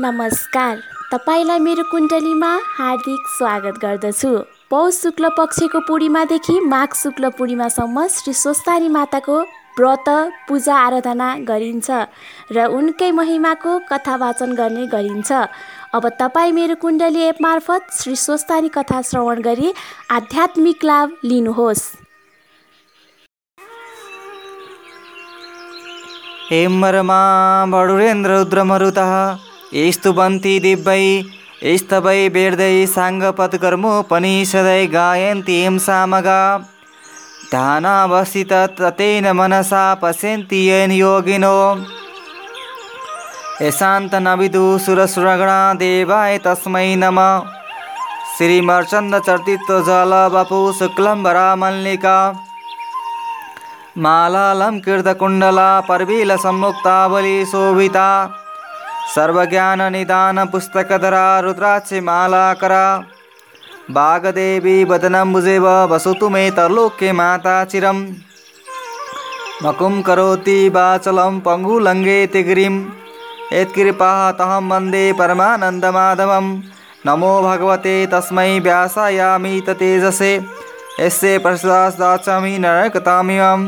नमस्कार। तपाईँलाई मेरो कुण्डलीमा हार्दिक स्वागत गर्दछु। पौष शुक्ल पक्षको पूर्णिमादेखि माघ शुक्ल पूर्णिमासम्म श्री स्वस्तानी माताको व्रत पूजा आराधना गरिन्छ र उनकै महिमाको कथा वाचन गर्ने गरिन्छ। अब तपाईँ मेरो कुण्डली एप मार्फत श्री स्वस्तानी कथा श्रवण गरी आध्यात्मिक लाभ लिनुहोस्। हेमरमा बडुरेन्द्ररुद्रमरुतः स्तुवन्ति दिव्यै स्तवै वेर्दै साङ्गपत्कर्मोपनिषदै गायन्ति सामगा ध्यानावस्थिततेन मनसा पश्यन्ति येन योगिनो। सुरसुरगणा देवाय तस्मै नमः। श्रीमर्चन्दचर्तित्वजलवपु शुक्लम्बरामल्लिका मालालङ्कृतकुण्डला पर्वीलसम्मुक्तावली शोभिता। सर्वज्ञाननिदानपुस्तकधरा रुद्राक्षमालाकरा वागदेवी वदनम्बुजेव वसतु मे तरलोके माता चिरं मकुं करोति वाचलं पङ्गुलङ्घेति गिरिं यत्कृपातहं वंदे परमानन्दमाधवं नमो भगवते तस्मै व्यासायामित तेजसे यस्य प्रसादाचामि नरकतामिमं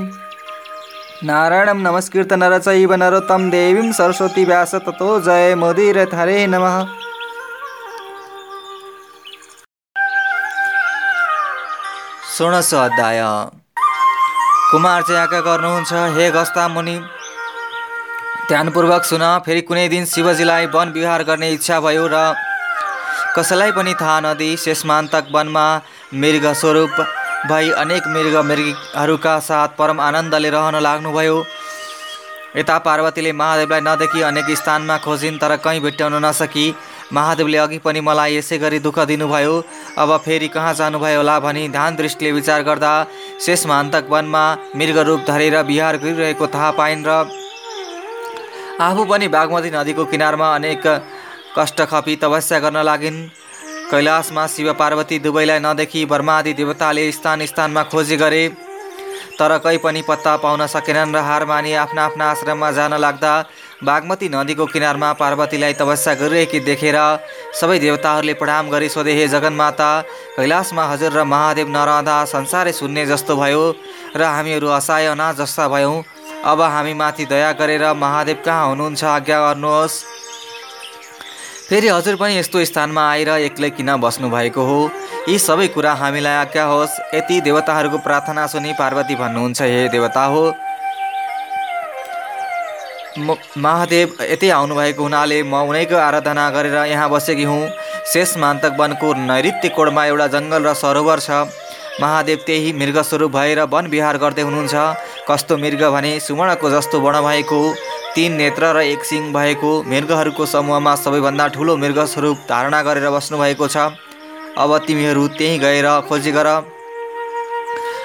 नारायणं नमस्कृत नरचैव नरोत्तं देवीं सरस्वती व्यास ततो जय मोदीरथ हरे नमः। षोडश अध्याय। कुमार चाहिँ आज्ञा गर्नुहुन्छ हे गस्ता मुनि ध्यानपूर्वक सुन फेरि कुनै दिन शिवजीलाई वन विहार गर्ने इच्छा भयो र कसैलाई पनि थाहा नदिई शेषमान्तक वनमा मृग स्वरूप भई अनेक मृग मृगहरूका साथ परम आनन्दले रहन लाग्नुभयो। यता पार्वतीले महादेवलाई नदेखि अनेक स्थानमा खोजिन् तर कहीँ भेट्टाउन नसकी। महादेवले अघि पनि मलाई यसै गरी दुःख दिनुभयो। अब फेरि कहाँ जानुभयो होला भनी ध्यान दृष्टिले विचार गर्दा शेषमान्तक वनमा मृग रूप धरेर विहार गरिरहेको थाहा पाइन् र आफू पनि बागमती नदीको किनारमा अनेक कष्ट खपी तपस्या गर्न लागिन्। कैलाशमा शिव पार्वती दुवैलाई नदेखि ब्रह्मादि देवताले स्थान स्थानमा खोजी गरे। तर कहीँ पनि पत्ता पाउन सकेनन् र हार मानी आफ्ना आफ्ना आश्रममा जान लाग्दा बागमती नदीको किनारमा पार्वतीलाई तपस्या गरिरहेकी देखेर सबै देवताहरूले प्रणाम गरी सोधे हे जगन्माता कैलाशमा हजुर र महादेव नरहँदा संसारै शून्य जस्तो भयो र हामीहरू असहाय न जस्ता भयौँ। अब हामी माथि दया गरेर महादेव कहाँ हुनुहुन्छ आज्ञा गर्नुहोस्। फेरि हजुर पनि यस्तो स्थानमा आएर एक्लै किन बस्नुभएको हो? यी सबै कुरा हामीलाई आज्ञा होस्। यति देवताहरूको प्रार्थना सुनि पार्वती भन्नुहुन्छ हे देवता हो। महादेव यतै आउनुभएको हुनाले म उनैको आराधना गरेर यहाँ बसेकी हुँ। शेष मान्तक वनको नैऋत्य कोडमा एउटा जङ्गल र सरोवर छ। महादेव त्यही मृग स्वरूप भएर वन विहार गर्दै हुनुहुन्छ। कस्तो मृग भने सुवर्णको जस्तो बण भएको तिन नेत्र र एक सिङ भएको मृगहरूको समूहमा सबैभन्दा ठुलो मृग स्वरूप धारणा गरेर बस्नुभएको छ। अब तिमीहरू त्यहीँ गएर खोजी गर।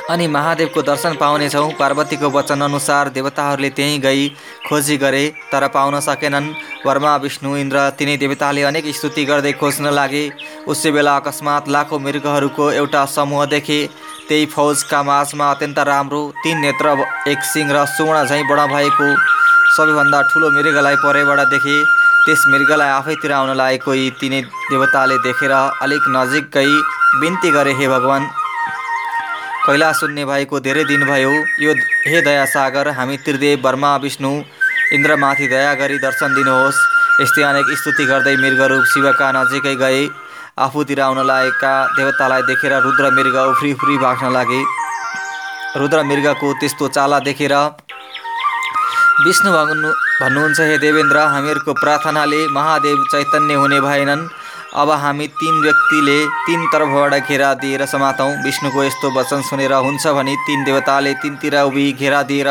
अनि महादेवको दर्शन पाउनेछौ। पार्वतीको वचन अनुसार देवताहरूले त्यहीँ गई खोजी गरे तर पाउन सकेनन्। वर्मा विष्णु इन्द्र तिनै देवताले अनेक स्तुति गर्दै खोज्न लागे। उसै बेला अकस्मात लाखौँ मृगहरूको एउटा समूह देखे। त्यही फौजका माझमा अत्यन्त राम्रो तिन नेत्र एक सिंह र सुवर्ण झैँ बडा भएको। सबैभन्दा ठुलो मृगलाई परैबाट देखे त्यस मृगलाई आफैतिर आउन लागेको यी तिनै देवताले देखेर अलिक नजिकै बिन्ती गरे हे भगवान् कैलाश सुन्ने भएको धेरै दिन भयो। यो हे दया सागर हामी त्रिदेव वर्मा विष्णु इन्द्रमाथि दया गरी दर्शन दिनुहोस्। यस्तै अनेक स्तुति गर्दै मृगरूप शिवका नजिकै गए। आफूतिर आउन लागेका देवतालाई देखेर रुद्र मृग उफ्री उफ्री भाग्न लागे। रुद्र मृगको त्यस्तो चाला देखेर विष्णु भन्नु भन्नुहुन्छ हे देवेन्द्र हामीहरूको प्रार्थनाले महादेव चैतन्य हुने भएनन्। अब हामी तिन व्यक्तिले तिन तर्फबाट घेरा दिएर समातौँ। विष्णुको यस्तो वचन सुनेर हुन्छ भने तिन देवताले तिनतिर उभि घेरा दिएर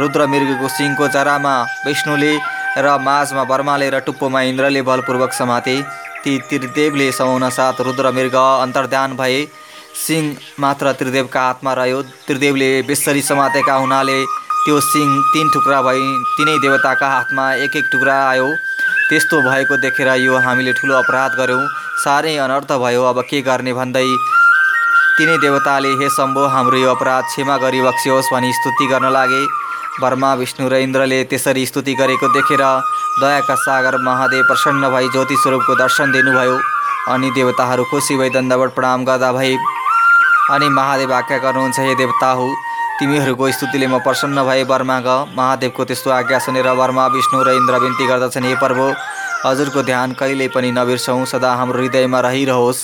रुद्र मृगको सिंहको जरामा विष्णुले र माझमा बर्माले र टुप्पोमा इन्द्रले बलपूर्वक समाते। ती त्रिदेवले समाउन साथ रुद्र मृग अन्तर्ध्यान भए। सिंह मात्र त्रिदेवका हातमा रह्यो। त्रिदेवले बेसरी समातेका हुनाले त्यो सिंह तिन टुक्रा भई तिनै देवताका हातमा एक एक टुक्रा आयो। त्यस्तो भएको देखेर यो हामीले ठुलो अपराध गऱ्यौँ साह्रै अनर्थ भयो। अब के गर्ने भन्दै तिनै देवताले हे शम्भो हाम्रो यो अपराध क्षमा गरी बक्सियोस् भनी स्तुति गर्न लागे। ब्रह्मा विष्णु र इन्द्रले त्यसरी स्तुति गरेको देखेर दयाका सागर महादेव प्रसन्न भई ज्योति स्वरूपको दर्शन दिनुभयो। अनि देवताहरू खुसी भई दण्डवट प्रणाम गर्दा भई अनि महादेव आज्ञा गर्नुहुन्छ हे देवता हो तिमीहरूको स्तुतिले म प्रसन्न भए वर्मा ग। महादेवको त्यस्तो आज्ञा सुनेर वर्मा विष्णु र इन्द्र बिन्ती गर्दछन् हे प्रभु हजुरको ध्यान कहिल्यै पनि नबिर्सौँ सदा हाम्रो हृदयमा रहिरहोस्।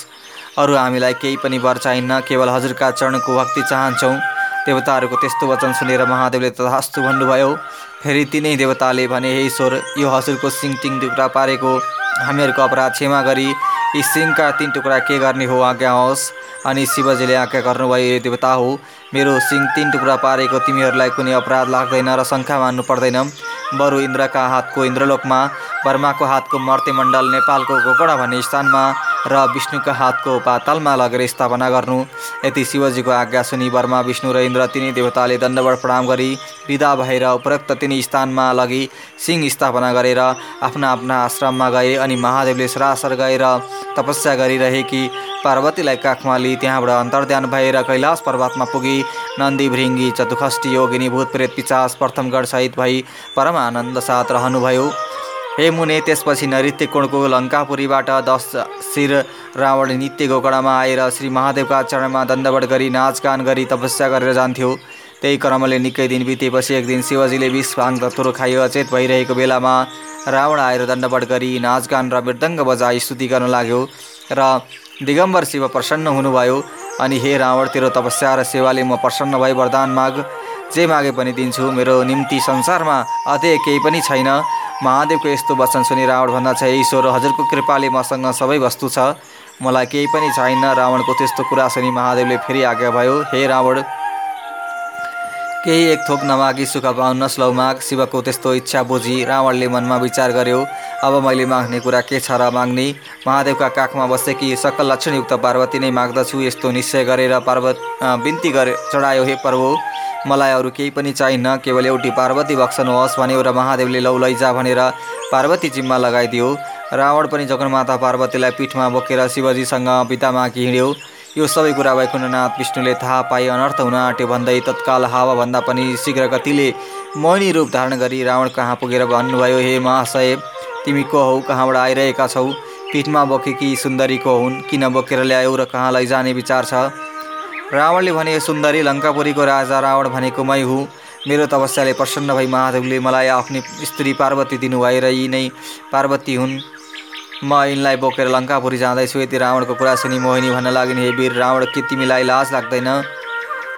अरू हामीलाई केही पनि वर चाहिन्न केवल हजुरका चरणको भक्ति चाहन्छौँ। देवताहरूको त्यस्तो वचन सुनेर महादेवले तथास्तु भन्नुभयो। फेरि तिनै देवताले भने हे ईश्वर यो हजुरको सिङ तिङ टुक्रा पारेको हामीहरूको अपराध क्षमा गरी यी सिङका तिन टुक्रा के गर्ने हो आज्ञा होस् अनि शिवजीले आज्ञा गर्नुभयो हे देवता हो मेरो सिङ तिन टुक्रा पारेको तिमीहरूलाई कुनै अपराध लाग्दैन र शङ्का मान्नु पर्दैन। बरु इन्द्रका हातको इन्द्रलोकमा वर्माको हातको मर्तेमण्डल नेपालको गोकडा भन्ने स्थानमा र विष्णुका हातको पातालमा लगेर स्थापना गर्नु। यति शिवजीको आज्ञा सुनि वर्मा विष्णु र इन्द्र तिनी देवताले दण्डवट प्रणाम गरी विदा भएर उपरोक्त तिनी स्थानमा लगी सिंह स्थापना गरेर आफ्ना आफ्ना आश्रममा गए अनि महादेवले सरासर गएर तपस्या गरिरहेकी पार्वतीलाई काखमा लिई त्यहाँबाट अन्तर्ध्यान भएर कैलाश पर्वतमा पुगी नन्दी भृङ्गी चतुखष्टी योगिनी भूत प्रेत पिचास प्रथमगढ सहित भई परम आनन्द साथ रहनुभयो। हे मुने त्यसपछि नृत्यकोणको लङ्कापुरीबाट दस शिर रावण नित्य गोकडामा आएर श्री महादेवका चरणमा दण्डवट गरी नाचगान गरी तपस्या गरेर जान्थ्यो। त्यही क्रमले निकै दिन बितेपछि एक दिन शिवजीले विष भाङ तत्रो खायो अचेत भइरहेको बेलामा रावण आएर दण्डवट गरी नाचगान र मृदङ्ग बजाई स्तुति गर्न लाग्यो र दिगम्बर शिव प्रसन्न हुनुभयो। अनि हे रावण तेरो तपस्या र सेवाले म प्रसन्न भई वरदान माग। जे मागे पनि दिन्छु मेरो निम्ति संसारमा अझै केही पनि छैन। महादेवको यस्तो वचन सुनि रावण भन्दा छ ईश्वर हजुरको कृपाले मसँग सबै वस्तु छ। मलाई केही पनि चाहिन्न रावणको त्यस्तो कुरा सुनि महादेवले फेरि आज्ञा भयो हे रावण केही एक थोक नमागी सुख पाउनस् लौ माग। शिवको त्यस्तो इच्छा बुझी रावणले मनमा विचार गर्यो अब मैले माग्ने कुरा के छ र माग्ने? महादेवका काखमा बसेकी सकल लक्षणयुक्त पार्वती नै माग्दछु? यस्तो निश्चय गरेर पार्वत बिन्ती गरे चढायो हे प्रभु मलाई अरू केही पनि चाहिन्न केवल एउटी पार्वती बक्सनुहोस् भन्यो र महादेवले लौ लैजा भनेर पार्वती जिम्मा लगाइदियो। रावण पनि जगन्माता पार्वतीलाई पिठमा बोकेर शिवजीसँग पितामाकी हिँड्यो। यो सबै कुरा वैकुण्ठनाथ विष्णुले थाहा पाए अनर्थ हुन आँट्यो भन्दै तत्काल हावाभन्दा पनि शीघ्र गतिले मोहिनी रूप धारण गरी रावण कहाँ पुगेर भन्नुभयो हे महाशय तिमी को हौ? कहाँबाट आइरहेका छौ? पिठमा बोकेकी सुन्दरी को हुन्? किन बोकेर ल्यायौ र कहाँ लैजाने विचार छ? रावणले भने सुन्दरी लङ्कापुरीको राजा रावण भनेको मै हुँ। मेरो तपस्याले प्रसन्न भई महादेवले मलाई आफ्नी स्त्री पार्वती दिनुभए र यी नै पार्वती हुन्। म यिनलाई बोकेर लङ्कापुरी जाँदैछु। यति रावणको कुरा सुनि मोहिनी भन्न लागिन् हे वीर रावण के तिमीलाई लाज लाग्दैन?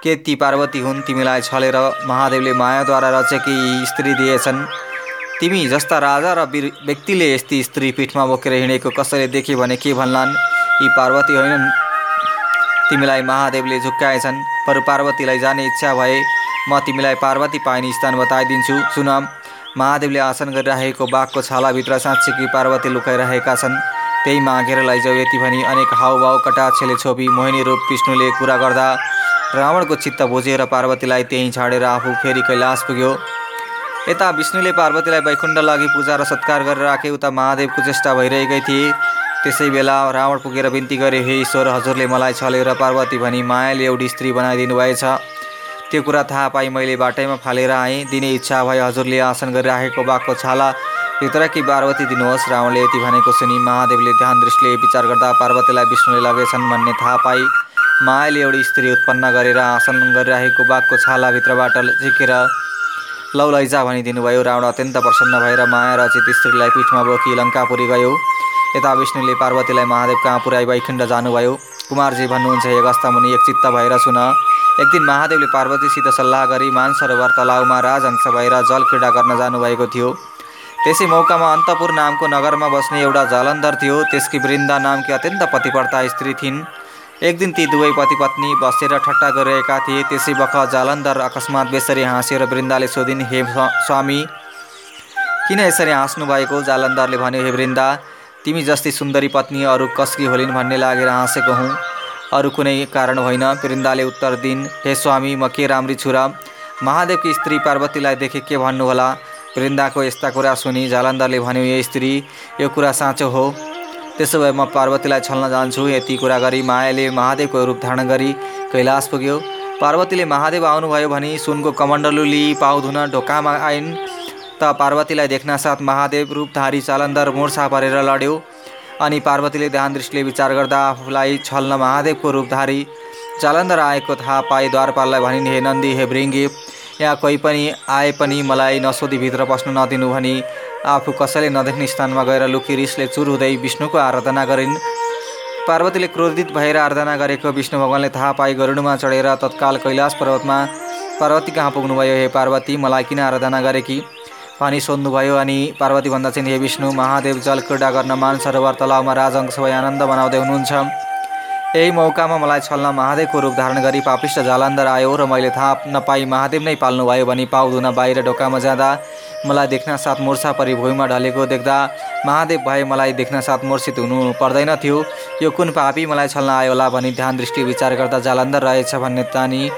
के ती पार्वती हुन्? तिमीलाई छलेर महादेवले मायाद्वारा रचेकी स्त्री दिएछन्। तिमी जस्ता राजा र व्यक्तिले यस्ती स्त्री पिठमा बोकेर हिँडेको कसैले देखे भने के भन्लान्? यी पार्वती होइनन्। तिमीलाई महादेवले झुक्काएछन् बरु पार्वतीलाई जाने इच्छा भए म तिमीलाई पार्वती पाइने स्थान बताइदिन्छु। सुन महादेवले आसन गरिरहेको बाघको छालाभित्र साँच्चीकी पार्वती लुकाइरहेका छन्। त्यही मागेर लैजाऊ यति भनी अनेक हाउभाउ कटाक्षले छोपी मोहिनी रूप विष्णुले कुरा गर्दा रावणको चित्त बुझेर पार्वतीलाई त्यहीँ छाडेर आफू फेरि कैलाश पुग्यो। यता विष्णुले पार्वतीलाई वैकुण्ठ लागि पूजा र सत्कार गरेर राखे उता महादेवको चेष्टा भइरहेकै थिए। त्यसै बेला रावण पुगेर बिन्ती गरे हे ईश्वर हजुरले मलाई छलेर पार्वती भनी मायाले एउटी स्त्री बनाइदिनु भएछ। त्यो कुरा थाहा पाइ मैले बाटैमा फालेर आएँ। दिने इच्छा भए हजुरले आसन गरिराखेको बाघको छाला भित्रकी पार्वती दिनुहोस्। रावणले यति भनेको सुनि महादेवले ध्यान दृष्टिले विचार गर्दा पार्वतीलाई विष्णुले लगेछन् भन्ने थाहा पाई मायाले एउटी स्त्री उत्पन्न गरेर आसन गरिरहेको बाघको छालाभित्रबाट झिकेर लौ लैजा भनिदिनुभयो। रावण अत्यन्त प्रसन्न भएर माया रचित स्त्रीलाई पिठमा बोकी लङ्कापुरी गयो। यता विष्णुले पार्वतीलाई महादेव कहाँ पुर्याई वैकुण्ठ जानुभयो। कुमारजी भन्नुहुन्छ हे गस्ता मुनि एक चित्त भएर सुन। एक दिन महादेवले पार्वतीसित सल्लाह गरी मानसरोवर तलाउमा राजहंस भएर जल क्रीडा गर्न जानुभएको थियो। त्यसै मौकामा अन्तपुर नामको नगरमा बस्ने एउटा जालन्धर थियो। त्यसकी वृन्दा नामकी अत्यन्त पतिव्रता स्त्री थिइन्। एक दिन ती दुवै पति पत्नी बसेर ठट्टा गरिरहेका थिए। त्यसै बख जालन्धर अकस्मात बेसरी हाँस्यो र वृन्दाले सोधिन् हे स्वामी किन यसरी हाँस्नु भएको जालन्धरले भन्यो हे वृन्दा तिमी जस्तै सुन्दरी पत्नी अरू कसकी होलिन् भन्ने लागेर हाँसेको हुँ। अरू कुनै कारण होइन। वृन्दाले उत्तर दिन् हे स्वामी म के राम्री छु र महादेवकी स्त्री पार्वतीलाई देखे के भन्नुहोला? वृन्दाको यस्ता कुरा सुनि जालन्धरले भन्यो यो स्त्री यो कुरा साँचो हो। त्यसो भए म पार्वतीलाई छल्न जान्छु। यति कुरा गरी मायाले महादेवको रूप धारण गरी कैलाश पुग्यो। पार्वतीले महादेव आउनुभयो भनी सुनको कमण्डलु लिई पाउ धुन ढोकामा आइन्। त पार्वतीलाई देख्न साथ महादेव रूपधारी जालन्धर मोर्छा परेर लड्यो अनि पार्वतीले ध्यान दृष्टिले विचार गर्दा आफूलाई छल्न महादेवको रूपधारी जालन्धर आएको थाहा पाए द्वारपाललाई भनिन् हे नन्दी हे भृङ्गी यहाँ कोही पनि आए पनि मलाई नसोधी भित्र पस्नु नदिनु भनी आफू कसैले नदेख्ने स्थानमा गएर लुकी रिसले चुर हुँदै विष्णुको आराधना गरिन् पार्वतीले क्रोधित भएर आराधना गरेको विष्णु भगवान्ले थाहा पाई गरुडमा चढेर तत्काल कैलाश पर्वतमा पार्वती कहाँ पुग्नुभयो हे पार्वती? मलाई किन आराधना गरेकी भनी सोध्नुभयो अनि पार्वती भन्दा चाहिँ हे विष्णु महादेव जल क्रीडा गर्न मान सरोवर तलाउमा राजअंश भई आनन्द बनाउँदै हुनुहुन्छ। यही मौकामा मलाई छल्न महादेवको रूप धारण गरी पापिष्ट जालन्धर आयो र मैले थाहा नपाई महादेव नै पाल्नुभयो भनी पाउ धुन बाहिर ढोकामा जाँदा मलाई देख्न साथ मुर्छा परि भुइँमा ढलेको देख्दा महादेव भए मलाई देख्न साथ मूर्छित हुनु पर्दैन थियो। यो कुन पापी मलाई छल्न आयो होला भनी ध्यान दृष्टि विचार गर्दा जालन्धर रहेछ भन्ने तानी।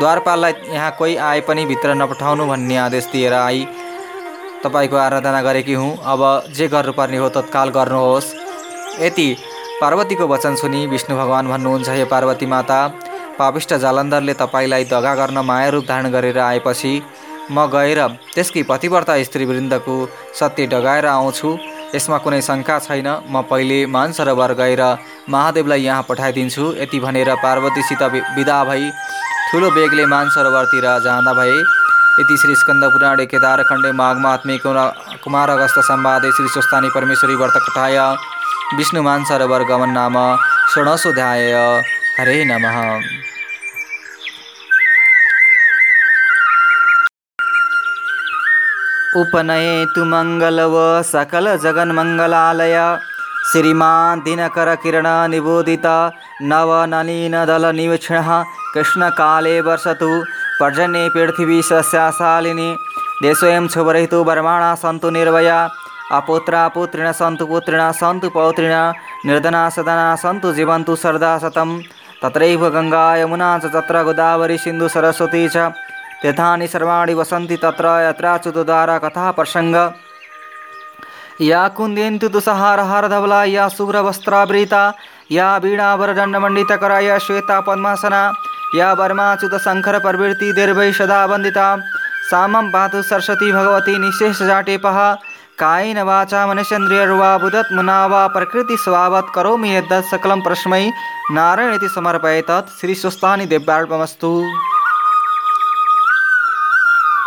द्वारपाललाई यहाँ कोही आए पनि भित्र नपठाउनु भन्ने आदेश दिएर आई। तपाईँको आराधना गरेकी हुँ। अब जे गर्नुपर्ने हो तत्काल गर्नुहोस्। यति पार्वतीको वचन सुनि विष्णु भगवान् भन्नुहुन्छ हे पार्वती माता पापिष्ट जालन्धरले तपाईँलाई दगा गर्न माया रूप धारण गरेर आएपछि म गएर त्यसकी पतिव्रता स्त्रीवृन्दको सत्य डगाएर आउँछु। यसमा कुनै शङ्का छैन। म पहिले मानसरोवर गएर महादेवलाई यहाँ पठाइदिन्छु। यति भनेर पार्वतीसित विदा भई ठुलो बेगले मानसरोवरतिर जाँदा भए इति श्री स्कंद पुराणे केदारखण्डे माघमात्मे कुमार अगस्त संवादे श्री स्वस्तानी परमेश्वरी व्रतकथाय विष्णुमान सरोवर गमन नाम षोडशोध्याय हरे नमः। उपनयेतु मङ्गलव सकल जगन्मङ्गलालय। श्रीमान् दिनकरकिरण निबोधित नवनलिनदलनिवीक्षणः कृष्णकाले वर्षतु। पर्जन्ये पृथिवी सस्याशालिनी देशोऽयं शुभरहितो वर्माणा सन्तु निर्भया अपुत्रा पुत्रिण सन्तु पुत्रिण सन्तु पौत्रिण। निर्धना सदना सन्तु जीवन्तु सरदा शतं तत्रैव गङ्गा यमुना च तत्र गोदावरी सिन्धु सरस्वती च। तीर्थानि सर्वाणि वसन्ति तत्र यत्राच्युतद्वारा कथा प्रसङ्ग। या कुन्देन्तु तुषहारहारधवला या शुभ्रवस्त्रावृता या वीणावरदण्डमण्डितकरा या श्वेता पद्मासना। या वर्माच्युत शखरपरवृतिर्भ सदा वन्दिता। सामं पातु सरस्वती भगवती निःशेषजाटेपः। कायेन वाचा मनसेन्द्रियर्वा बुदत्मुना वा प्रकृतिस्वावत् करोमि यद्दत् सकलं प्रस्मै नारायण इति समर्पयेतत्। श्रीस्वस्थानि दिव्यार्पमस्तु